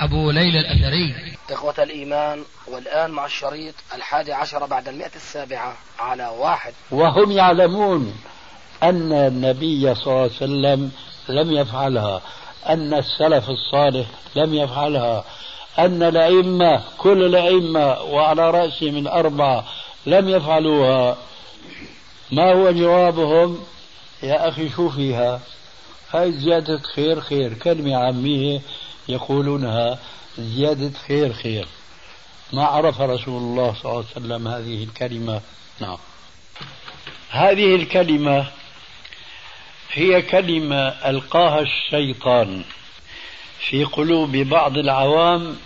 أبو ليلى الأثري. إخوة الإيمان والآن مع الشريط الحادي عشر بعد المئة السابعة على واحد. وهم يعلمون أن النبي صلى الله عليه وسلم لم يفعلها أن السلف الصالح لم يفعلها أن الأئمة كل الأئمة وعلى رأسهم الأربعة لم يفعلوها. ما هو جوابهم؟ يا أخي شو فيها هاي زيادة خير خير. كلمة عامية. يقولونها زيادة خير خير. ما عرف رسول الله صلى الله عليه وسلم هذه الكلمة. نعم. هذه الكلمة هي كلمة ألقاها الشيطان في قلوب بعض العوام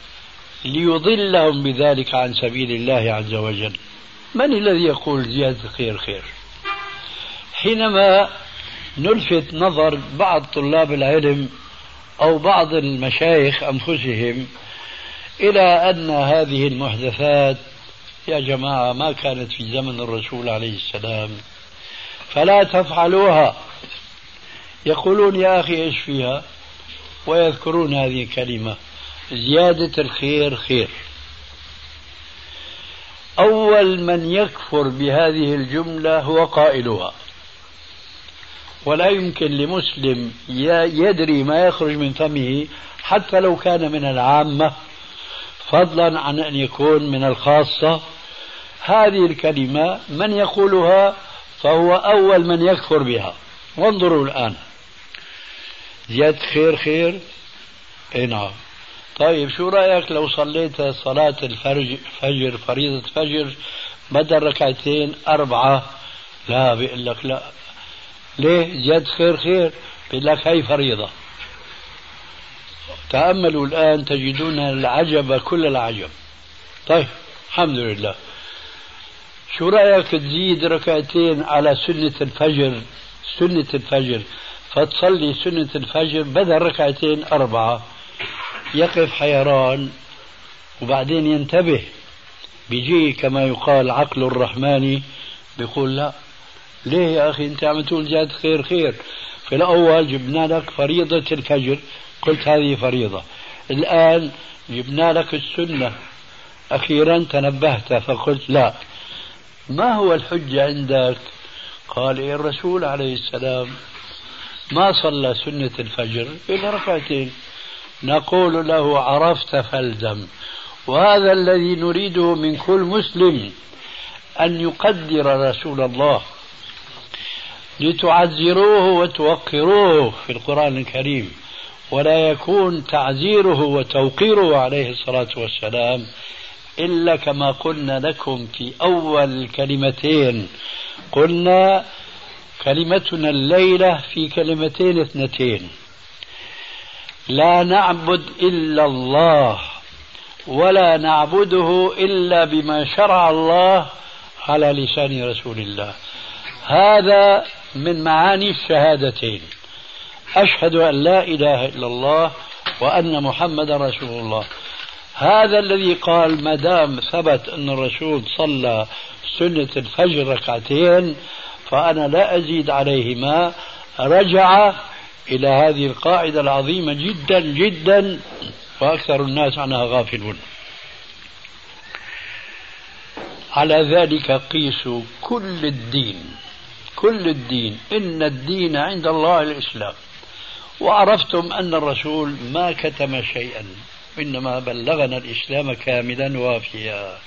ليضلهم بذلك عن سبيل الله عز وجل. من الذي يقول زيادة خير خير؟ حينما نلفت نظر بعض طلاب العلم أو بعض المشايخ أنفسهم إلى أن هذه المحدثات يا جماعة ما كانت في زمن الرسول عليه السلام فلا تفعلوها. يقولون يا أخي إيش فيها؟ ويذكرون هذه الكلمة زيادة الخير خير. أول من يكفر بهذه الجملة هو قائلها. ولا يمكن لمسلم يدري ما يخرج من فمه حتى لو كان من العامة فضلا عن أن يكون من الخاصة. هذه الكلمة من يقولها فهو أول من يكفر بها. وانظروا الآن. زيادة خير خير. إي نعم. طيب شو رأيك لو صليت صلاة الفجر فجر فريضة فجر بدل ركعتين أربعة؟ لا بيقول لك لا. ليه؟ زيادة خير خير. بيقول لك هي فريضة. تأملوا الآن تجدون العجب كل العجب. طيب الحمد لله. شو رأيك تزيد ركعتين على سنة الفجر؟ سنة الفجر. فتصلي سنة الفجر بدل ركعتين أربعة. يقف حيران وبعدين ينتبه. بيجي كما يقال عقل الرحمن بيقول لا ليه يا أخي؟ أنت عم تقول جاد خير خير. في الأول جبنا لك فريضة الفجر. قلت هذه فريضة. الآن جبنا لك السنة. أخيرا تنبهت فقلت لا. ما هو الحجة عندك؟ قال إيه الرسول عليه السلام؟ ما صلى سنة الفجر إلا ركعتين. نقول له عرفت فالزم. وهذا الذي نريده من كل مسلم أن يقدر رسول الله. لتعزروه وتوقروه في القرآن الكريم. ولا يكون تعزيره وتوقيره عليه الصلاة والسلام إلا كما قلنا لكم في أول الكلمتين قلنا كلمتنا الليلة في كلمتين اثنتين. لا نعبد إلا الله ولا نعبده إلا بما شرع الله على لسان رسول الله. هذا من معاني الشهادتين. أشهد أن لا إله إلا الله وأن محمدا رسول الله. هذا الذي قال ما دام ثبت أن الرسول صلى سنة الفجر ركعتين فأنا لا أزيد عليهما. رجع إلى هذه القاعدة العظيمة جدا جدا وأكثر الناس عنها غافلون. على ذلك قيسوا كل الدين. كل الدين إن الدين عند الله الإسلام. وعرفتم أن الرسول ما كتم شيئا إنما بلغنا الإسلام كاملا وافيا.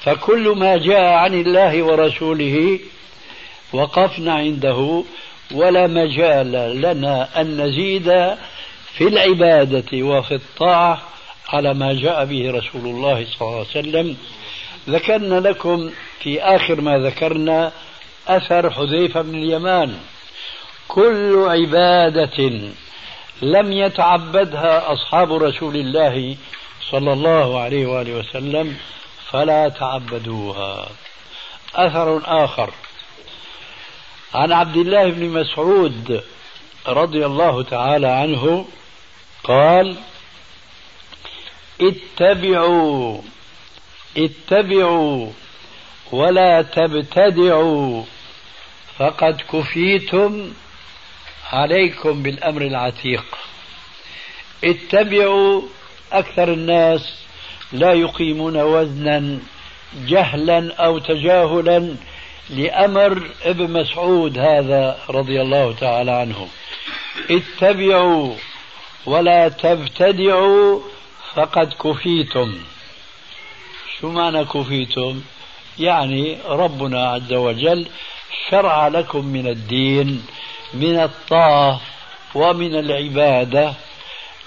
فكل ما جاء عن الله ورسوله وقفنا عنده ولا مجال لنا أن نزيد في العبادة وفي الطاعة على ما جاء به رسول الله صلى الله عليه وسلم. ذكرنا لكم في آخر ما ذكرنا أثر حذيفة بن اليمان. كل عبادة لم يتعبدها أصحاب رسول الله صلى الله عليه وآله وسلم فلا تعبدوها. أثر آخر. عن عبد الله بن مسعود رضي الله تعالى عنه قال اتبعوا اتبعوا ولا تبتدعوا. فقد كفيتم عليكم بالأمر العتيق. اتبعوا أكثر الناس لا يقيمون وزنا جهلا أو تجاهلا لأمر ابن مسعود هذا رضي الله تعالى عنه. اتبعوا ولا تبتدعوا فقد كفيتم. شو معنى كفيتم؟ يعني ربنا عز وجل شرع لكم من الدين من الطاعة ومن العبادة.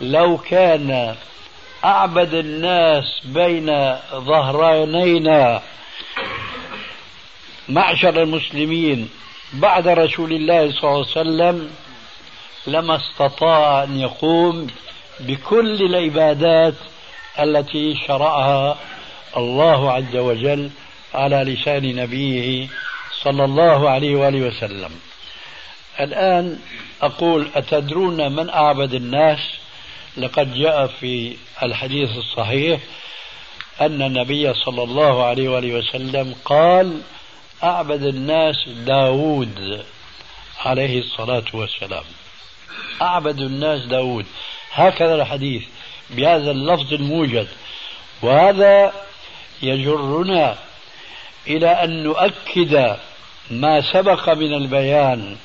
لو كان أعبد الناس بين ظهرانينا معشر المسلمين بعد رسول الله صلى الله عليه وسلم لما استطاع أن يقوم بكل العبادات التي شرعها الله عز وجل على لسان نبيه صلى الله عليه وآله وسلم. الآن أقول أتدرون من أعبد الناس؟ لقد جاء في الحديث الصحيح أن النبي صلى الله عليه وآله وسلم قال أعبد الناس داود عليه الصلاة والسلام. أعبد الناس داود هكذا الحديث بهذا اللفظ الموجد وهذا يجرنا إلى أن نؤكد ما سبق من البيان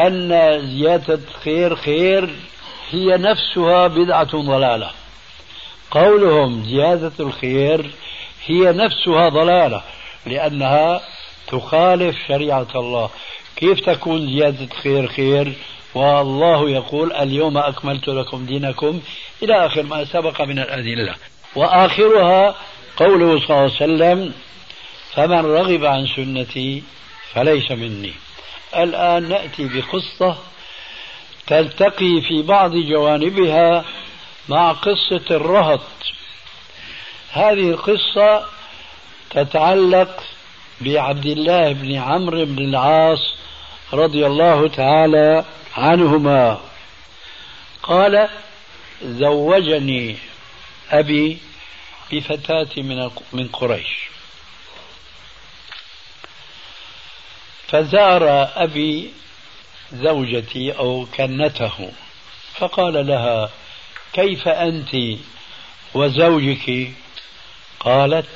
أن زيادة خير خير هي نفسها بدعة ضلالة. قولهم زيادة الخير هي نفسها ضلالة لأنها تخالف شريعة الله. كيف تكون زيادة خير خير؟ والله يقول اليوم أكملت لكم دينكم إلى آخر ما سبق من الأدلة. وآخرها قوله صلى الله عليه وسلم فمن رغب عن سنتي فليس مني. الآن نأتي بقصة تلتقي في بعض جوانبها مع قصة الرهط. هذه القصة تتعلق بعبد الله بن عمرو بن العاص رضي الله تعالى عنهما. قال زوجني أبي بفتاة من من قريش. فزار أبي زوجتي أو كنته فقال لها كيف أنت وزوجك؟ قالت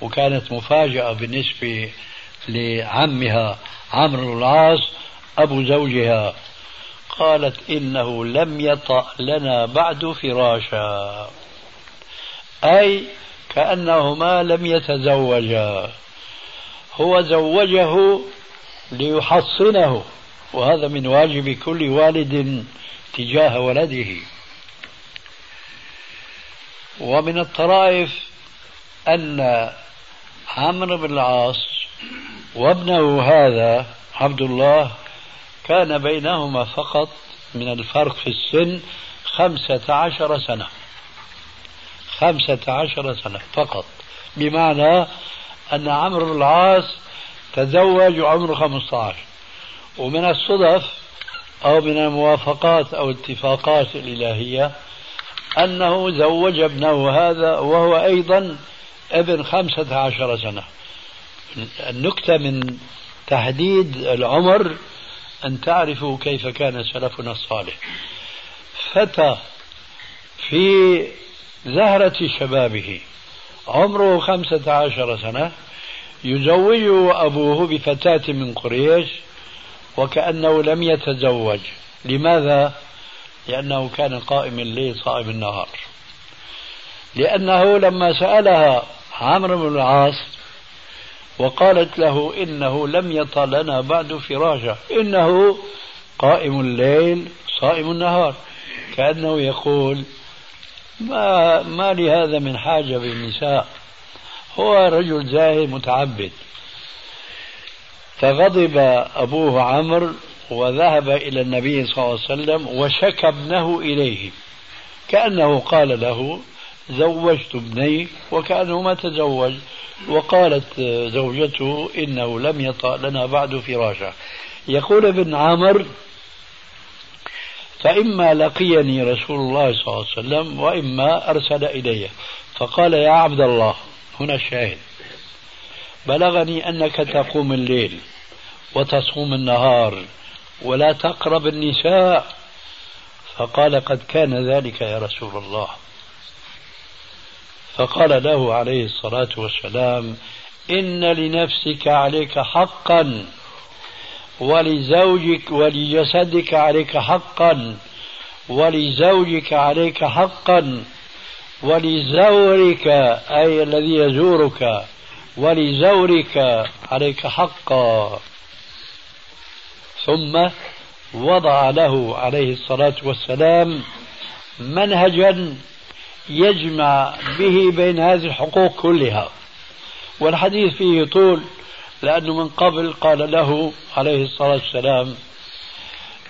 وكانت مفاجأة بالنسبة لعمها عمرو العاص أبو زوجها. قالت إنه لم يطأ لنا بعد فراشا. أي كأنهما لم يتزوجا. هو زوجه ليحصنه. وهذا من واجب كل والد تجاه ولده. ومن الطرائف أن عمرو بن العاص وابنه هذا عبد الله كان بينهما فقط من الفرق في السن خمسة عشر سنة. خمسة عشر سنة فقط. بمعنى أن عمرو بن العاص تزوج عمره 15 ومن الصدف أو من الموافقات أو الاتفاقات الإلهية أنه زوج ابنه هذا وهو أيضا ابن خمسة عشر سنة. النكتة من تحديد العمر أن تعرفوا كيف كان سلفنا الصالح. فتى في زهرة شبابه. عمره خمسة عشر سنة. يزوجه أبوه بفتاة من قريش وكأنه لم يتزوج. لماذا؟ لأنه كان قائم الليل صائم النهار. لأنه لما سألها عمرو بن العاص وقالت له إنه لم يطل لنا بعد فراشة إنه قائم الليل صائم النهار. كأنه يقول ما, ما لهذا من حاجة بالنساء؟ هو رجل زاهد متعبد. فغضب أبوه عمرو وذهب إلى النبي صلى الله عليه وسلم وشكى ابنه إليه. كأنه قال له زوجت ابني وكأنه ما تزوج. وقالت زوجته إنه لم يطأ لنا بعد فراشا يقول ابن عامر فإما لقيني رسول الله صلى الله عليه وسلم وإما أرسل إلي. فقال يا عبد الله هنا الشاهد بلغني أنك تقوم الليل وتصوم النهار ولا تقرب النساء. فقال قد كان ذلك يا رسول الله. فقال له عليه الصلاة والسلام إن لنفسك عليك حقا ولزوجك ولجسدك عليك حقا ولزوجك عليك حقا ولزورك أي الذي يزورك ولزورك عليك حقا. ثم وضع له عليه الصلاة والسلام منهجا يجمع به بين هذه الحقوق كلها. والحديث فيه طول لأنه من قبل قال له عليه الصلاة والسلام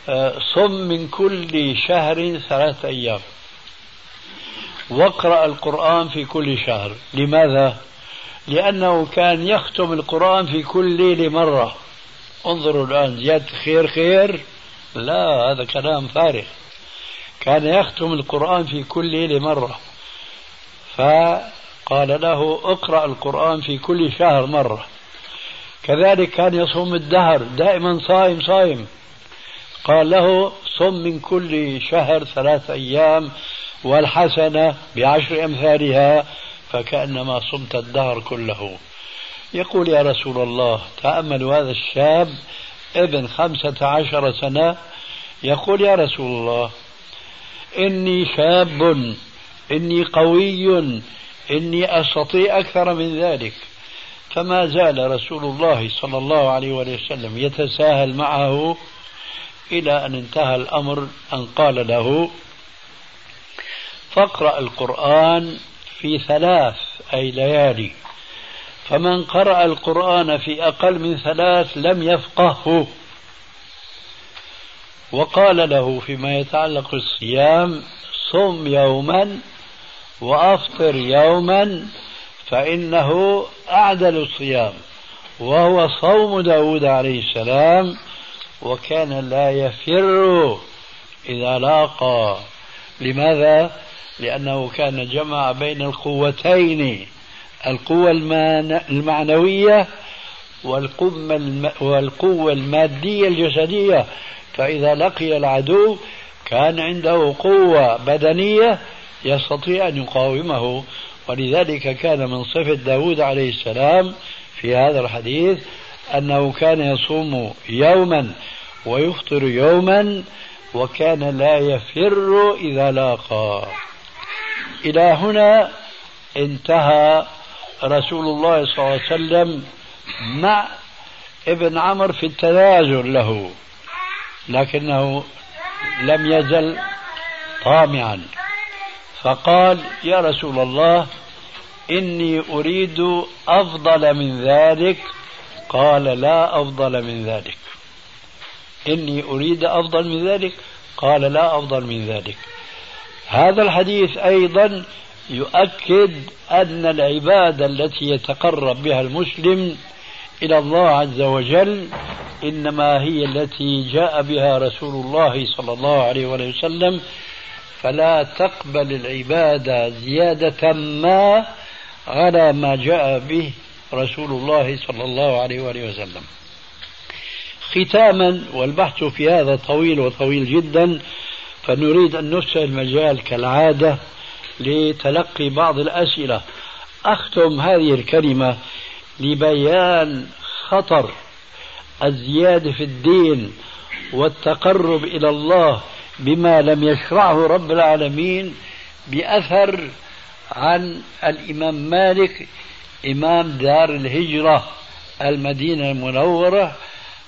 آه، صم من كل شهر ثلاثة أيام. واقرأ القرآن في كل شهر. لماذا؟ لأنه كان يختم القرآن في كل ليلة مرة. انظروا الآن زيادة خير خير. لا هذا كلام فارغ. كان يختم القرآن في كل ليلة مرة. فقال له اقرأ القرآن في كل شهر مرة. كذلك كان يصوم الدهر دائما صائم صائم قال له صم من كل شهر ثلاث أيام. والحسنة بعشر أمثالها فكأنما صمت الدهر كله. يقول يا رسول الله تأملوا هذا الشاب ابن خمسة عشر سنة؟ يقول يا رسول الله إني شاب إني قوي إني أستطيع أكثر من ذلك. فما زال رسول الله صلى الله عليه وسلم يتساهل معه إلى أن انتهى الأمر أن قال له فاقرأ القرآن في ثلاث أي ليالي. فمن قرأ القرآن في أقل من ثلاث لم يفقهه. وقال له فيما يتعلق بالصيام صم يوما وأفطر يوما فإنه أعدل الصيام. وهو صوم داود عليه السلام وكان لا يفر إذا لاقى. لماذا؟ لأنه كان جمع بين القوتين القوة المعنوية والقوة المادية الجسدية. فإذا لقي العدو كان عنده قوة بدنية يستطيع أن يقاومه. ولذلك كان من صفة داود عليه السلام في هذا الحديث أنه كان يصوم يوما ويفطر يوما وكان لا يفر إذا لاقى. إلى هنا انتهى رسول الله صلى الله عليه وسلم مع ابن عمر في التنازل له لكنه لم يزل طامعا. فقال يا رسول الله إني أريد أفضل من ذلك. قال لا أفضل من ذلك. إني أريد أفضل من ذلك. قال لا أفضل من ذلك. هذا الحديث أيضا يؤكد أن العبادة التي يتقرب بها المسلم إلى الله عز وجل إنما هي التي جاء بها رسول الله صلى الله عليه وسلم فلا تقبل العبادة زيادة ما على ما جاء به رسول الله صلى الله عليه وآله وسلم. ختاما والبحث في هذا طويل وطويل جدا فنريد أن نفسح المجال كالعادة لتلقي بعض الأسئلة. أختم هذه الكلمة لبيان خطر الزيادة في الدين والتقرب إلى الله بما لم يشرعه رب العالمين بأثر عن الإمام مالك إمام دار الهجرة المدينة المنورة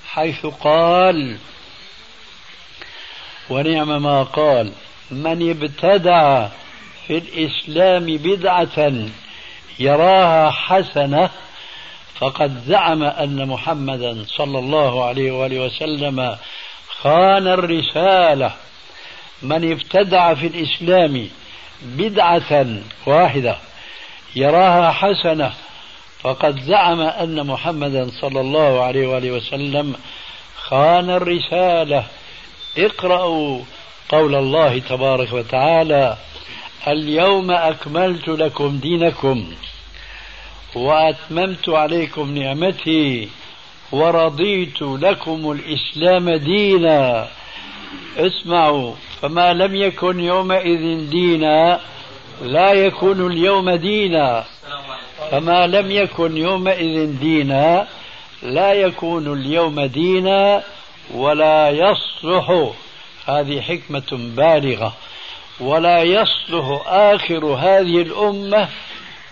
حيث قال ونعم ما قال من ابتدع في الإسلام بدعة يراها حسنة فقد زعم أن محمدا صلى الله عليه وآله وسلم خان الرسالة. من ابتدع في الإسلام بدعة واحدة يراها حسنة فقد زعم أن محمدا صلى الله عليه وآله وسلم خان الرسالة. اقرأوا قول الله تبارك وتعالى اليوم أكملت لكم دينكم وأتممت عليكم نعمتي ورضيت لكم الإسلام دينا. اسمعوا فما لم يكن يومئذ دينا لا يكون اليوم دينا. فما لم يكن يومئذ دينا لا يكون اليوم دينا. ولا يصلح. هذه حكمة بالغة. ولا يصلح آخر هذه الأمة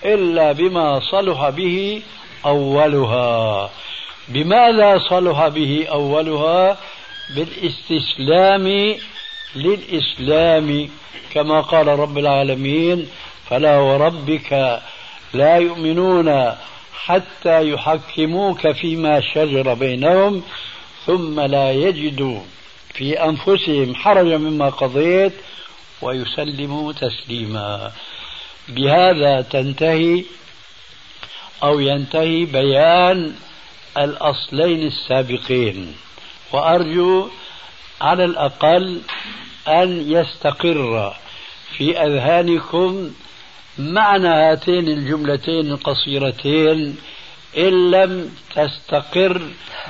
إلا بما صلح به أولها. بماذا صلح به أولها؟ بالاستسلام للإسلام. كما قال رب العالمين فلا وربك لا يؤمنون حتى يحكموك فيما شجر بينهم ثم لا يجدوا في أنفسهم حرجا مما قضيت ويسلموا تسليما. بهذا تنتهي أو ينتهي بيان الأصلين السابقين. وأرجو على الأقل أن يستقر في أذهانكم معنى هاتين الجملتين القصيرتين إن لم تستقر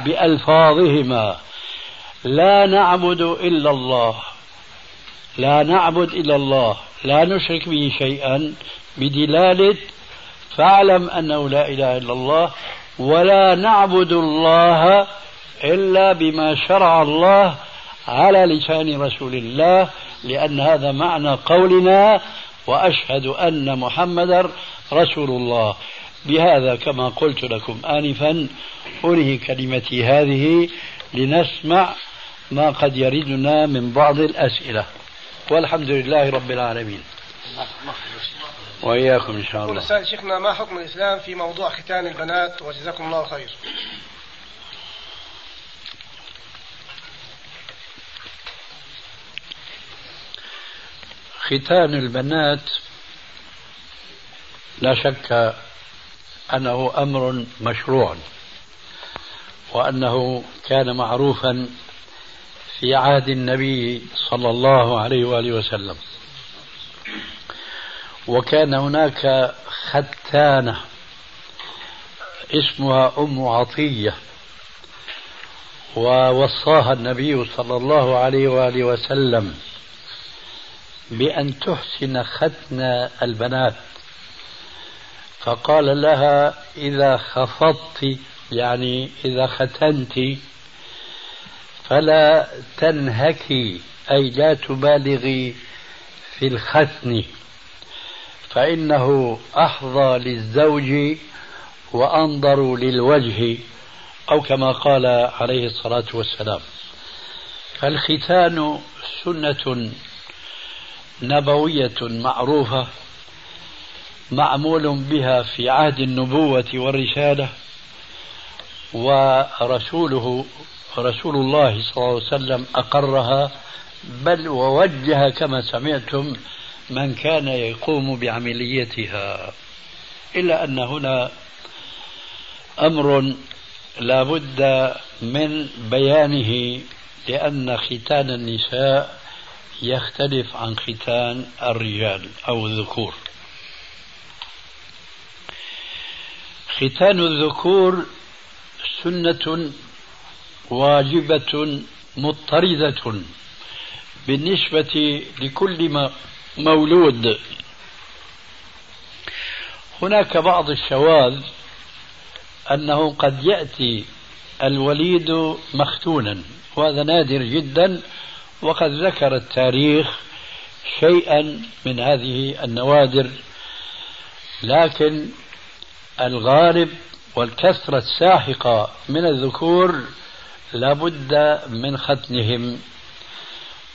بألفاظهما. لا نعبد إلا الله. لا نعبد إلا الله. لا نشرك به شيئا بدلالة فاعلم أنه لا إله إلا الله ولا نعبد الله إلا بما شرع الله على لسان رسول الله لأن هذا معنى قولنا وأشهد أن محمدا رسول الله. بهذا كما قلت لكم آنفا أنهي كلمتي هذه لنسمع ما قد يردنا من بعض الأسئلة. والحمد لله رب العالمين. وإياكم إن شاء الله. شيخنا ما حكم الإسلام في موضوع ختان البنات؟ وجزاكم الله خير. ختان البنات لا شك أنه أمر مشروع وأنه كان معروفا في عهد النبي صلى الله عليه وآله وسلم. وكان هناك ختانة اسمها أم عطية ووصاها النبي صلى الله عليه وآله وسلم بأن تحسن ختن البنات. فقال لها إذا خفضت يعني إذا ختنت فلا تنهكي أي لا تبالغي في الختن فإنه أحظى للزوج وأنظر للوجه أو كما قال عليه الصلاة والسلام. فالختان سنة نبوية معروفة. معمول بها في عهد النبوة والرسالة ورسوله رسول الله صلى الله عليه وسلم أقرها بل ووجه كما سمعتم من كان يقوم بعمليتها. إلا أن هنا أمر لا بد من بيانه لأن ختان النساء يختلف عن ختان الرجال أو الذكور. ختان الذكور سنة واجبة مضطردة بالنسبة لكل مولود. هناك بعض الشواذ أنه قد يأتي الوليد مختونا وهذا نادر جدا وقد ذكر التاريخ شيئا من هذه النوادر لكن الغالب والكثرة الساحقة من الذكور لابد من ختنهم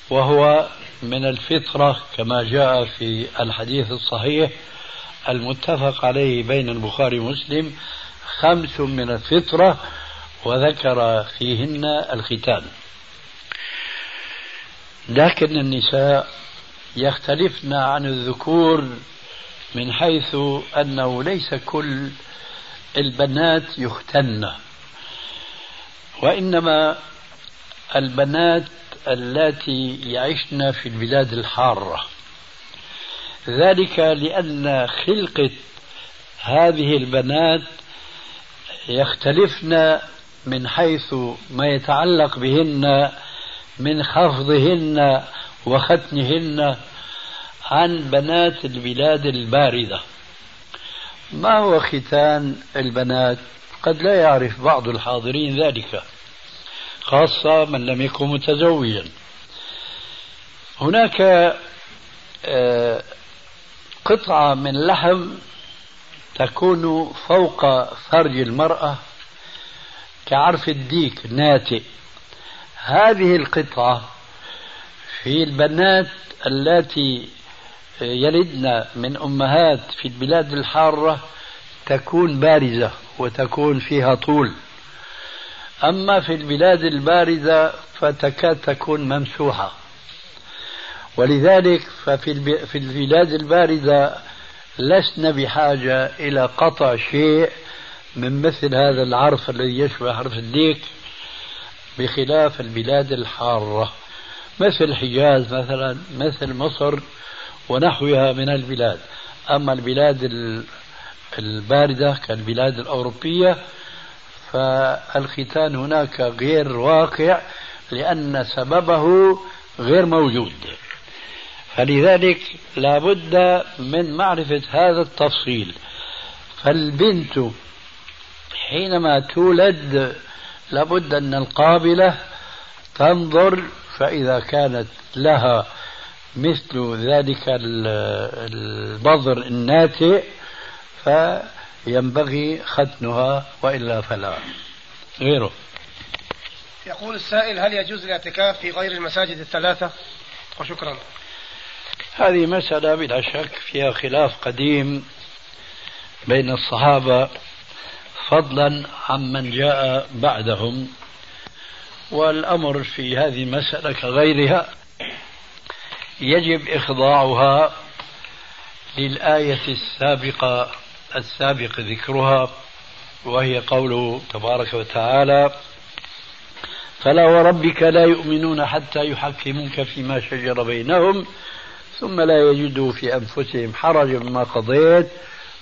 وهو من الفطرة كما جاء في الحديث الصحيح المتفق عليه بين البخاري ومسلم خمس من الفطرة وذكر فيهن الختان. لكن النساء يختلفن عن الذكور من حيث أنه ليس كل البنات يختن وإنما البنات اللاتي يعشن في البلاد الحارة. ذلك لأن خلقة هذه البنات يختلفن من حيث ما يتعلق بهن من خفضهن وختنهن عن بنات البلاد الباردة. ما هو ختان البنات؟ قد لا يعرف بعض الحاضرين ذلك خاصة من لم يكن متزوجا. هناك آه، قطعة من لحم تكون فوق فرج المرأة كعرف الديك ناتئ هذه القطعة في البنات اللاتي يلدن من أمهات في البلاد الحارة تكون بارزة وتكون فيها طول. أما في البلاد الباردة فتكاد تكون ممسوحة. ولذلك ففي في البلاد الباردة لسنا بحاجة إلى قطع شيء من مثل هذا العرف الذي يشبه عرف الديك بخلاف البلاد الحارة. مثل الحجاز مثلا مثل مصر ونحوها من البلاد. أما البلاد الباردة كالبلاد الأوروبية فالختان هناك غير واقع لأن سببه غير موجود. فلذلك لابد من معرفة هذا التفصيل. فالبنت حينما تولد لابد أن القابلة تنظر فإذا كانت لها مثل ذلك البذر الناتئ فينبغي ختنها وإلا فلا. غيره. يقول السائل هل يجوز الاعتكاف في غير المساجد الثلاثة؟ وشكرا. هذه مسألة بلا شك فيها خلاف قديم بين الصحابة فضلا عمن جاء بعدهم. والأمر في هذه المسألة كغيرها يجب إخضاعها للآية السابقة السابق ذكرها وهي قوله تبارك وتعالى فلا وربك لا يؤمنون حتى يحكموك فيما شجر بينهم ثم لا يجدوا في أنفسهم حرجا مما قضيت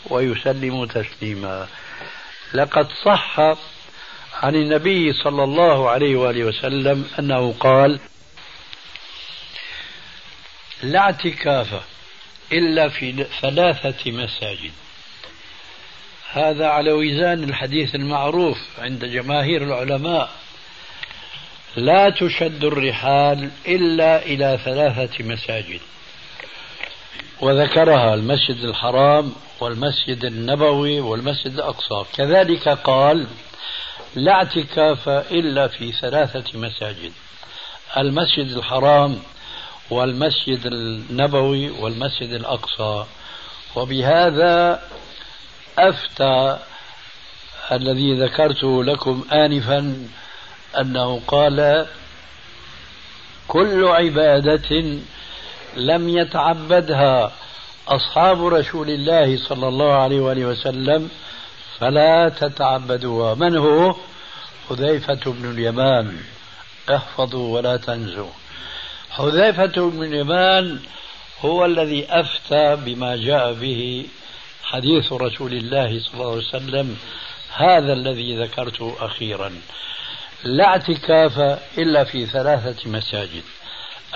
ويسلموا تسليما. لقد صح عن النبي صلى الله عليه وآله وسلم أنه قال لا اعتكاف إلا في ثلاثة مساجد. هذا على وزان الحديث المعروف عند جماهير العلماء. لا تشد الرحال إلا إلى ثلاثة مساجد. وذكرها المسجد الحرام والمسجد النبوي والمسجد الأقصى. كذلك قال لا اعتكاف إلا في ثلاثة مساجد. المسجد الحرام والمسجد النبوي والمسجد الأقصى. وبهذا أفتى الذي ذكرته لكم آنفا أنه قال كل عبادة لم يتعبدها أصحاب رسول الله صلى الله عليه وآله وسلم فلا تتعبدوها. من هو؟ حذيفة بن اليمان. احفظوا ولا تنسوا. حذيفة بن اليمان هو الذي أفتى بما جاء به حديث رسول الله صلى الله عليه وسلم هذا الذي ذكرته أخيرا. لا اعتكاف إلا في ثلاثة مساجد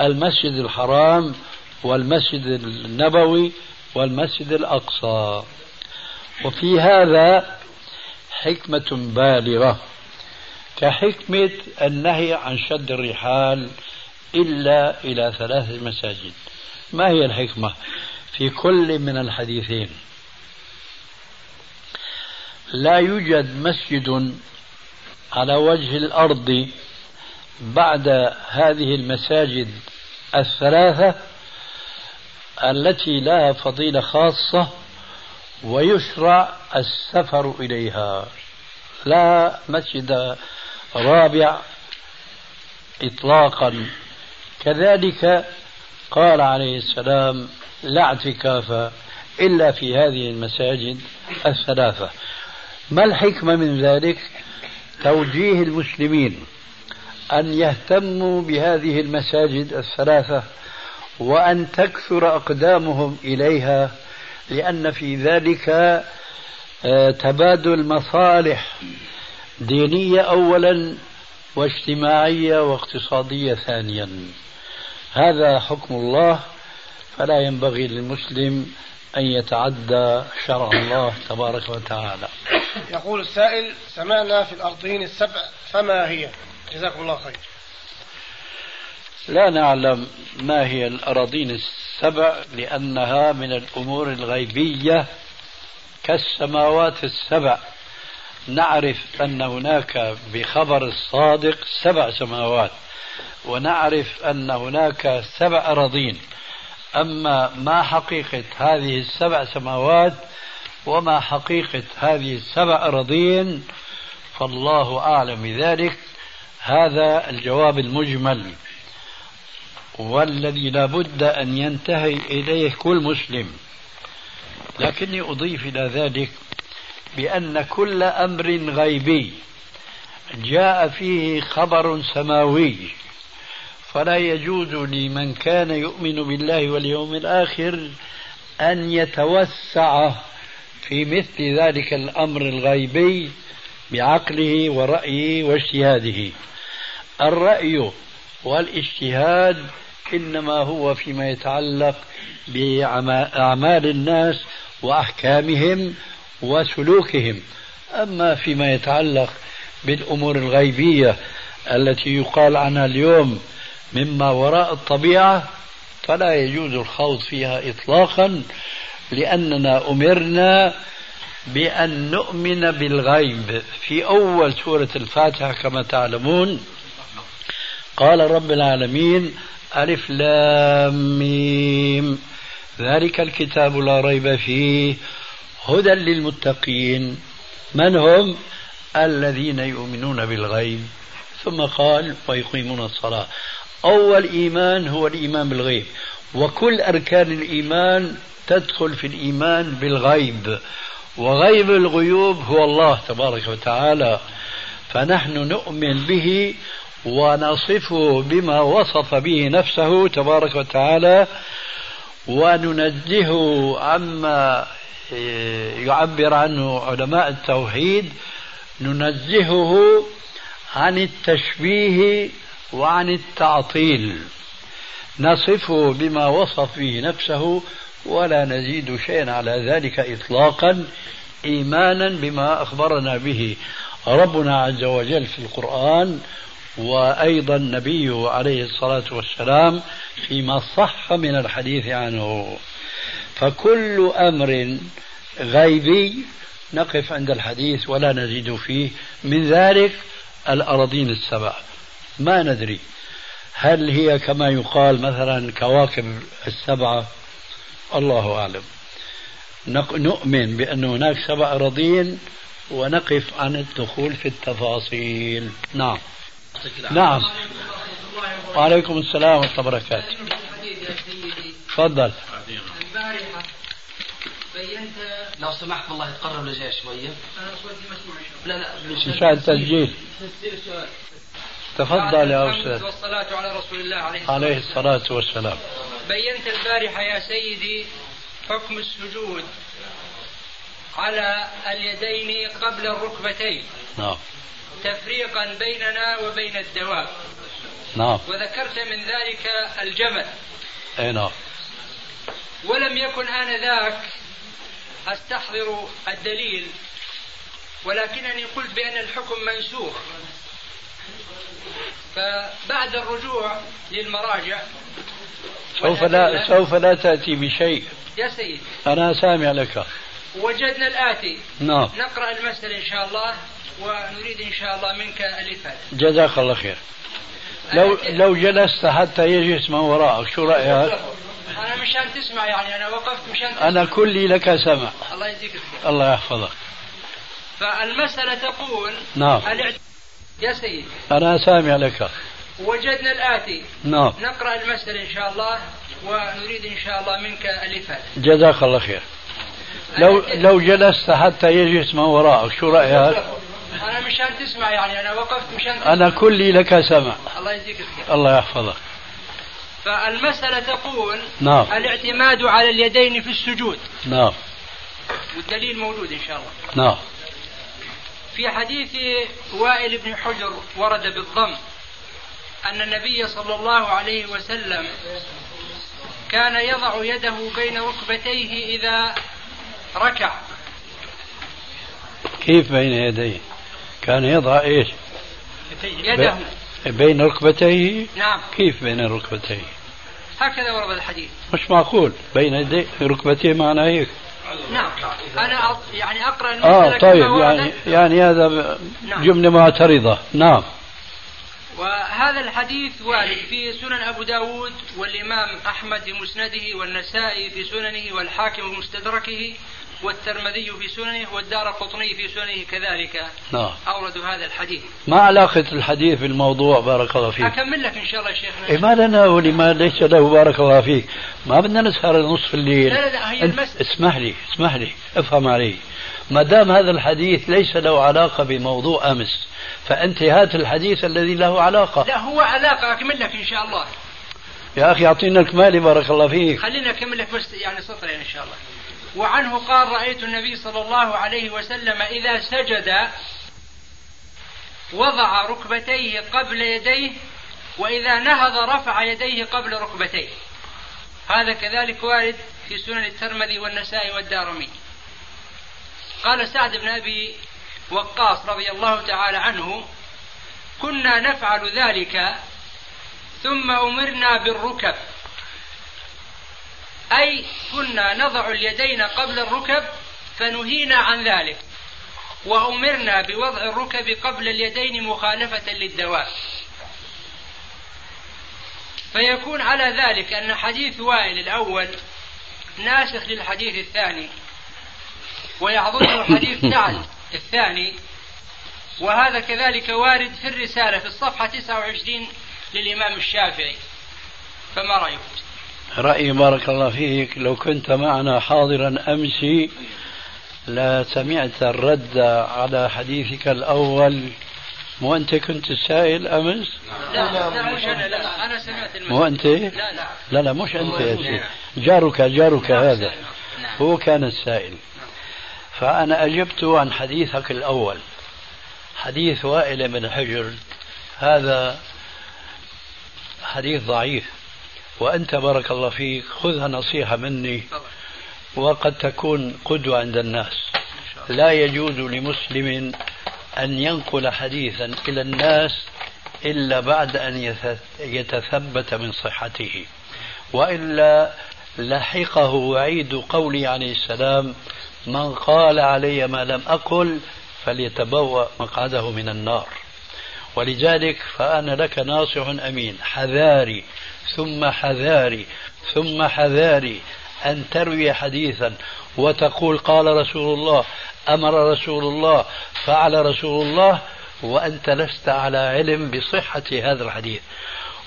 المسجد الحرام والمسجد النبوي والمسجد الأقصى. وفي هذا حكمة بالغة كحكمة النهي عن شد الرحال إلا إلى ثلاث مساجد. ما هي الحكمة في كل من الحديثين؟ لا يوجد مسجد على وجه الأرض بعد هذه المساجد الثلاثة التي لها فضيلة خاصة ويشرع السفر إليها. لا مسجد رابع إطلاقا. كذلك قال عليه السلام لا اعتكاف إلا في هذه المساجد الثلاثة. ما الحكمة من ذلك؟ توجيه المسلمين أن يهتموا بهذه المساجد الثلاثة وأن تكثر أقدامهم إليها لأن في ذلك آه، تبادل مصالح دينية أولا واجتماعية واقتصادية ثانيا. هذا حكم الله فلا ينبغي للمسلم أن يتعدى شرع الله تبارك وتعالى. يقول السائل سمعنا في الأرضين السبع فما هي؟ جزاكم الله خير. لا نعلم ما هي الأراضين السبع لأنها من الأمور الغيبية كالسماوات السبع. نعرف أن هناك بخبر الصادق سبع سماوات. ونعرف أن هناك سبع أراضين أما ما حقيقة هذه السبع سماوات وما حقيقة هذه السبع أراضين فالله أعلم بذلك. هذا الجواب المجمل. والذي لا بد أن ينتهي إليه كل مسلم. لكني أضيف إلى ذلك بأن كل أمر غيبي جاء فيه خبر سماوي. فلا يجوز لمن كان يؤمن بالله واليوم الآخر أن يتوسع في مثل ذلك الأمر الغيبي بعقله ورأيه واجتهاده. الرأي والإجتهاد إنما هو فيما يتعلق بأعمال الناس وأحكامهم وسلوكهم. أما فيما يتعلق بالأمور الغيبية التي يقال عنها اليوم مما وراء الطبيعة فلا يجوز الخوض فيها إطلاقا لأننا أمرنا بأن نؤمن بالغيب. في أول سورة الفاتحة كما تعلمون قال رب العالمين ألف لام ميم. ذلك الكتاب لا ريب فيه هدى للمتقين. من هم؟ الذين يؤمنون بالغيب. ثم قال ويقيمون الصلاة. أول إيمان هو الإيمان بالغيب. وكل أركان الإيمان تدخل في الإيمان بالغيب. وغيب الغيوب هو الله تبارك وتعالى. فنحن نؤمن به ونصفه بما وصف به نفسه تبارك وتعالى. وننزهه عما يعبر عنه علماء التوحيد. ننزهه عن التشبيه وعن التعطيل. نصفه بما وصف به نفسه ولا نزيد شيئا على ذلك اطلاقا ايمانا بما أخبرنا به. ربنا عز وجل في القرآن وأيضا نبيه عليه الصلاة والسلام فيما صح من الحديث عنه. فكل أمر غيبي نقف عند الحديث ولا نزيد فيه. من ذلك الأراضين السبع. ما ندري. هل هي كما يقال مثلا كواكب السبعة؟ الله أعلم. نؤمن بأن هناك سبع اراضين ونقف عن الدخول في التفاصيل. نعم. نعم. وعليكم السلام ورحمة الله وبركاته. تفضل. البارحة بينت لو سمحت والله تقرب لجاي شوية. لا لا مشان التسجيل تفضل يا أستاذ. والصلاة على رسول الله عليه, عليه الصلاة والسلام. بينت البارحة يا سيدي حكم السجود على اليدين قبل الركبتين. نعم. تفريقا بيننا وبين الدواب. نعم. وذكرت من ذلك الجمل. أي نعم. ولم يكن آنذاك أستحضر الدليل ولكنني قلت بأن الحكم منسوخ. فبعد الرجوع للمراجع سوف لا سوف لا تأتي بشيء. يا سيدي. أنا سامع لك. وجدنا الآتي. نعم. نقرأ المسألة إن شاء الله ونريد إن شاء الله منك الإفادة جزاك الله خير. لو لو جلست حتى يجلس من وراءك شو رأيك؟ أنا مشان تسمع يعني أنا وقفت مشان تسمع أنا كلي لك سمع. الله يجزيك الله يحفظك. فالمسألة تقول نعم. يا سيدي. أنا سامع لك. وجدنا الآتي. نعم. نقرأ المسألة إن شاء الله ونريد إن شاء الله منك الإفادة جزاك الله خير. لو لو جلست حتى يجلس من وراءك شو رأيك؟ أنا مشان تسمع يعني أنا وقفت مشان تسمع. أنا كلي لك سمع. الله يجزيك الخير. الله يحفظك. فالمسألة تقول نعم. الاعتماد على اليدين في السجود. نعم. والدليل موجود إن شاء الله. نعم. في حديث وائل بن حجر ورد بالضم أن النبي صلى الله عليه وسلم كان يضع يده بين ركبتيه إذا ركع. كيف بين يديه؟ كان يضع إيش؟ يده. بين ركبتيه؟ نعم. كيف بين ركبتيه؟ هكذا ورد الحديث. مش معقول. بين يديه ركبتيه معناه هيك نعم. أنا أط- يعني أقرأ آه طيب يعني يعني هذا نعم. جملة معترضة. نعم. وهذا الحديث وارد في سنن أبو داود والإمام أحمد في مسنده والنسائي في سننه والحاكم في مستدركه والترمذي في سننه والدار القطني في سننه كذلك نعم. أوردوا هذا الحديث. ما علاقة الحديث بالموضوع بارك الله فيك؟ أكمل لك إن شاء الله شيخنا. إيه ما لنا ولما ليس له بارك الله فيك. ما بدنا نسهر نصف الليل. لا لا لا هي المسألة اسمح لي اسمح لي افهم علي. ما دام هذا الحديث ليس له علاقة بموضوع أمس فأنت هات الحديث الذي له علاقة. لا هو علاقة. أكمل لك إن شاء الله. يا أخي أعطينا الكمالي بارك الله فيك. خليني أكمل لك بس يعني سطرين إن شاء الله. وعنه قال رأيت النبي صلى الله عليه وسلم إذا سجد وضع ركبتيه قبل يديه وإذا نهض رفع يديه قبل ركبتيه. هذا كذلك وارد في سنن الترمذي والنسائي والدارمي. قال سعد بن أبي وقاص رضي الله تعالى عنه كنا نفعل ذلك ثم أمرنا بالركب. أي كنا نضع اليدين قبل الركب فنهينا عن ذلك. وأمرنا بوضع الركب قبل اليدين مخالفة للدواب فيكون على ذلك أن حديث وائل الأول ناسخ للحديث الثاني ويعضده حديث سعد الثاني وهذا كذلك وارد في الرسالة في الصفحة 29 للإمام الشافعي. فما رأيكم؟ رأيي بارك الله فيك. لو كنت معنا حاضرا أمس لا سمعت الرد على حديثك الأول. مو أنت كنت السائل أمس؟ لا لا مش أنا لا أنا سمعت المسألة. مو أنت؟ لا لا. لا لا مش أنت يا سيدي. جارك جارك هذا. نعم. هو كان السائل. فأنا أجبت عن حديثك الأول. حديث وائل بن حجر. هذا حديث ضعيف. وأنت بارك الله فيك. خذها نصيحة مني. وقد تكون قدوة عند الناس. لا يجوز لمسلم أن ينقل حديثا إلى الناس إلا بعد أن يتثبت من صحته. وإلا لحقه وعيد قولي عليه السلام من قال علي ما لم أقل فليتبوأ مقعده من النار. ولذلك فأنا لك ناصح أمين. حذاري ثم حذاري ثم حذاري أن تروي حديثا وتقول قال رسول الله أمر رسول الله فعل رسول الله وأنت لست على علم بصحة هذا الحديث.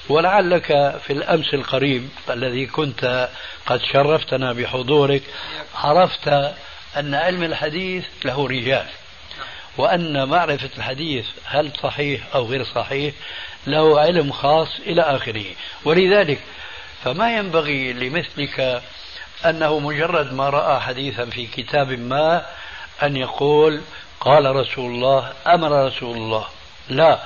ولعلك في الأمس القريب الذي كنت قد شرفتنا بحضورك عرفت أن علم الحديث له رجال وأن معرفة الحديث هل صحيح أو غير صحيح؟ له علم خاص إلى آخره. ولذلك فما ينبغي لمثلك أنه مجرد ما رأى حديثا في كتاب ما أن يقول قال رسول الله أمر رسول الله. لا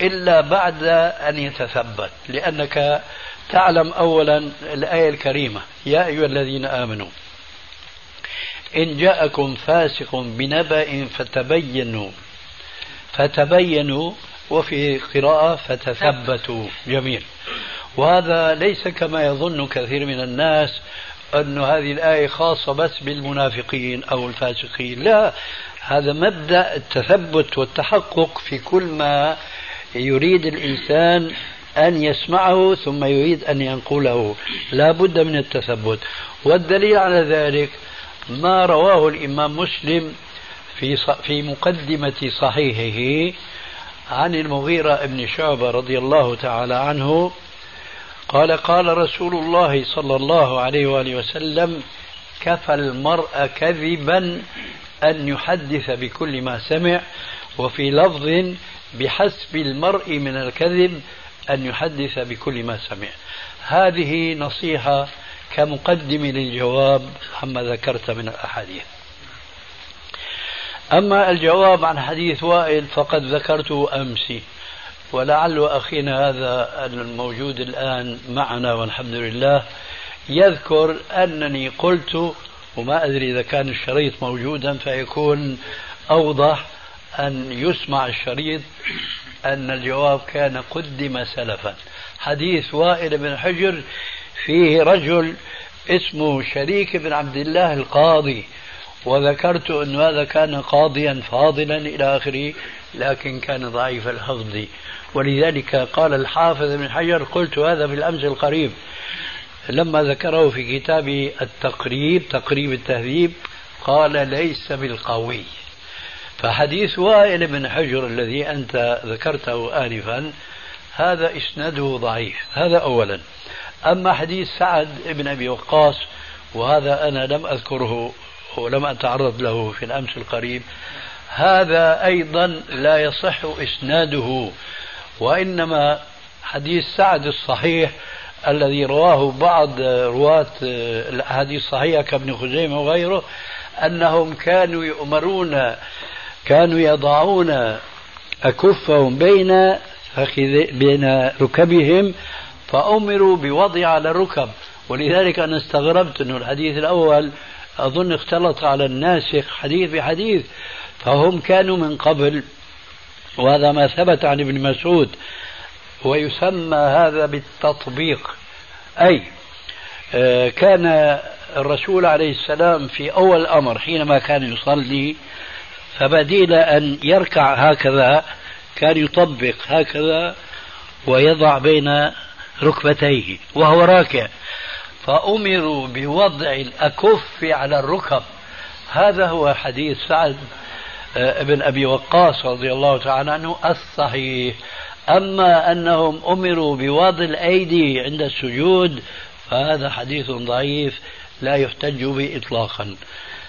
إلا بعد أن يتثبت لأنك تعلم أولا الآية الكريمة. يا أيها الذين آمنوا إن جاءكم فاسق بنبأ فتبينوا فتبينوا وفي قراءة فتثبتوا. جميل. وهذا ليس كما يظن كثير من الناس أن هذه الآية خاصة بس بالمنافقين أو الفاسقين. لا هذا مبدأ التثبت والتحقق في كل ما يريد الإنسان أن يسمعه ثم يريد أن ينقله. لا بد من التثبت. والدليل على ذلك ما رواه الإمام مسلم في في مقدمة صحيحه عن المغيرة بن شعبة رضي الله تعالى عنه قال قال رسول الله صلى الله عليه وآله وسلم كفى المرء كذبا أن يحدث بكل ما سمع وفي لفظ بحسب المرء من الكذب أن يحدث بكل ما سمع. هذه نصيحة كمقدم للجواب عما ذكرت من الأحاديث. أما الجواب عن حديث وائل فقد ذكرته أمس ولعل أخينا هذا الموجود الآن معنا والحمد لله يذكر أنني قلت وما أدري إذا كان الشريط موجودا فيكون أوضح أن يسمع الشريط أن الجواب كان قدم سلفا. حديث وائل بن حجر فيه رجل اسمه شريك بن عبد الله القاضي وذكرت أن هذا كان قاضيا فاضلا إلى آخره لكن كان ضعيف الحفظ. ولذلك قال الحافظ بن حجر قلت هذا في الأمس القريب. لما ذكره في كتاب التقريب تقريب التهذيب قال ليس بالقوي. فحديث وائل بن حجر الذي أنت ذكرته آنفا هذا إسناده ضعيف. هذا أولا. أما حديث سعد بن أبي وقاص وهذا أنا لم أذكره ولم أتعرض له في الأمس القريب. هذا أيضا لا يصح إسناده وإنما حديث سعد الصحيح الذي رواه بعض رواة الأحاديث الصحيحة كابن خزيمة وغيره أنهم كانوا يؤمرون كانوا يضعون أكفهم بين بين ركبهم فأمروا بوضع على الركب. ولذلك أنا استغربت أن الحديث الأول أظن اختلط على الناسخ حديث بحديث فهم كانوا من قبل. وهذا ما ثبت عن ابن مسعود. ويسمى هذا بالتطبيق. أي آه، كان الرسول عليه السلام في أول الأمر حينما كان يصلي فبديل أن يركع هكذا كان يطبق هكذا ويضع بين ركبتيه وهو راكع. فأمروا بوضع الأكف على الركب. هذا هو حديث سعد آه، ابن أبي وقاص رضي الله تعالى عنه الصحيح. أما أنهم أمروا بوضع الأيدي عند السجود فهذا حديث ضعيف لا يحتج به إطلاقا.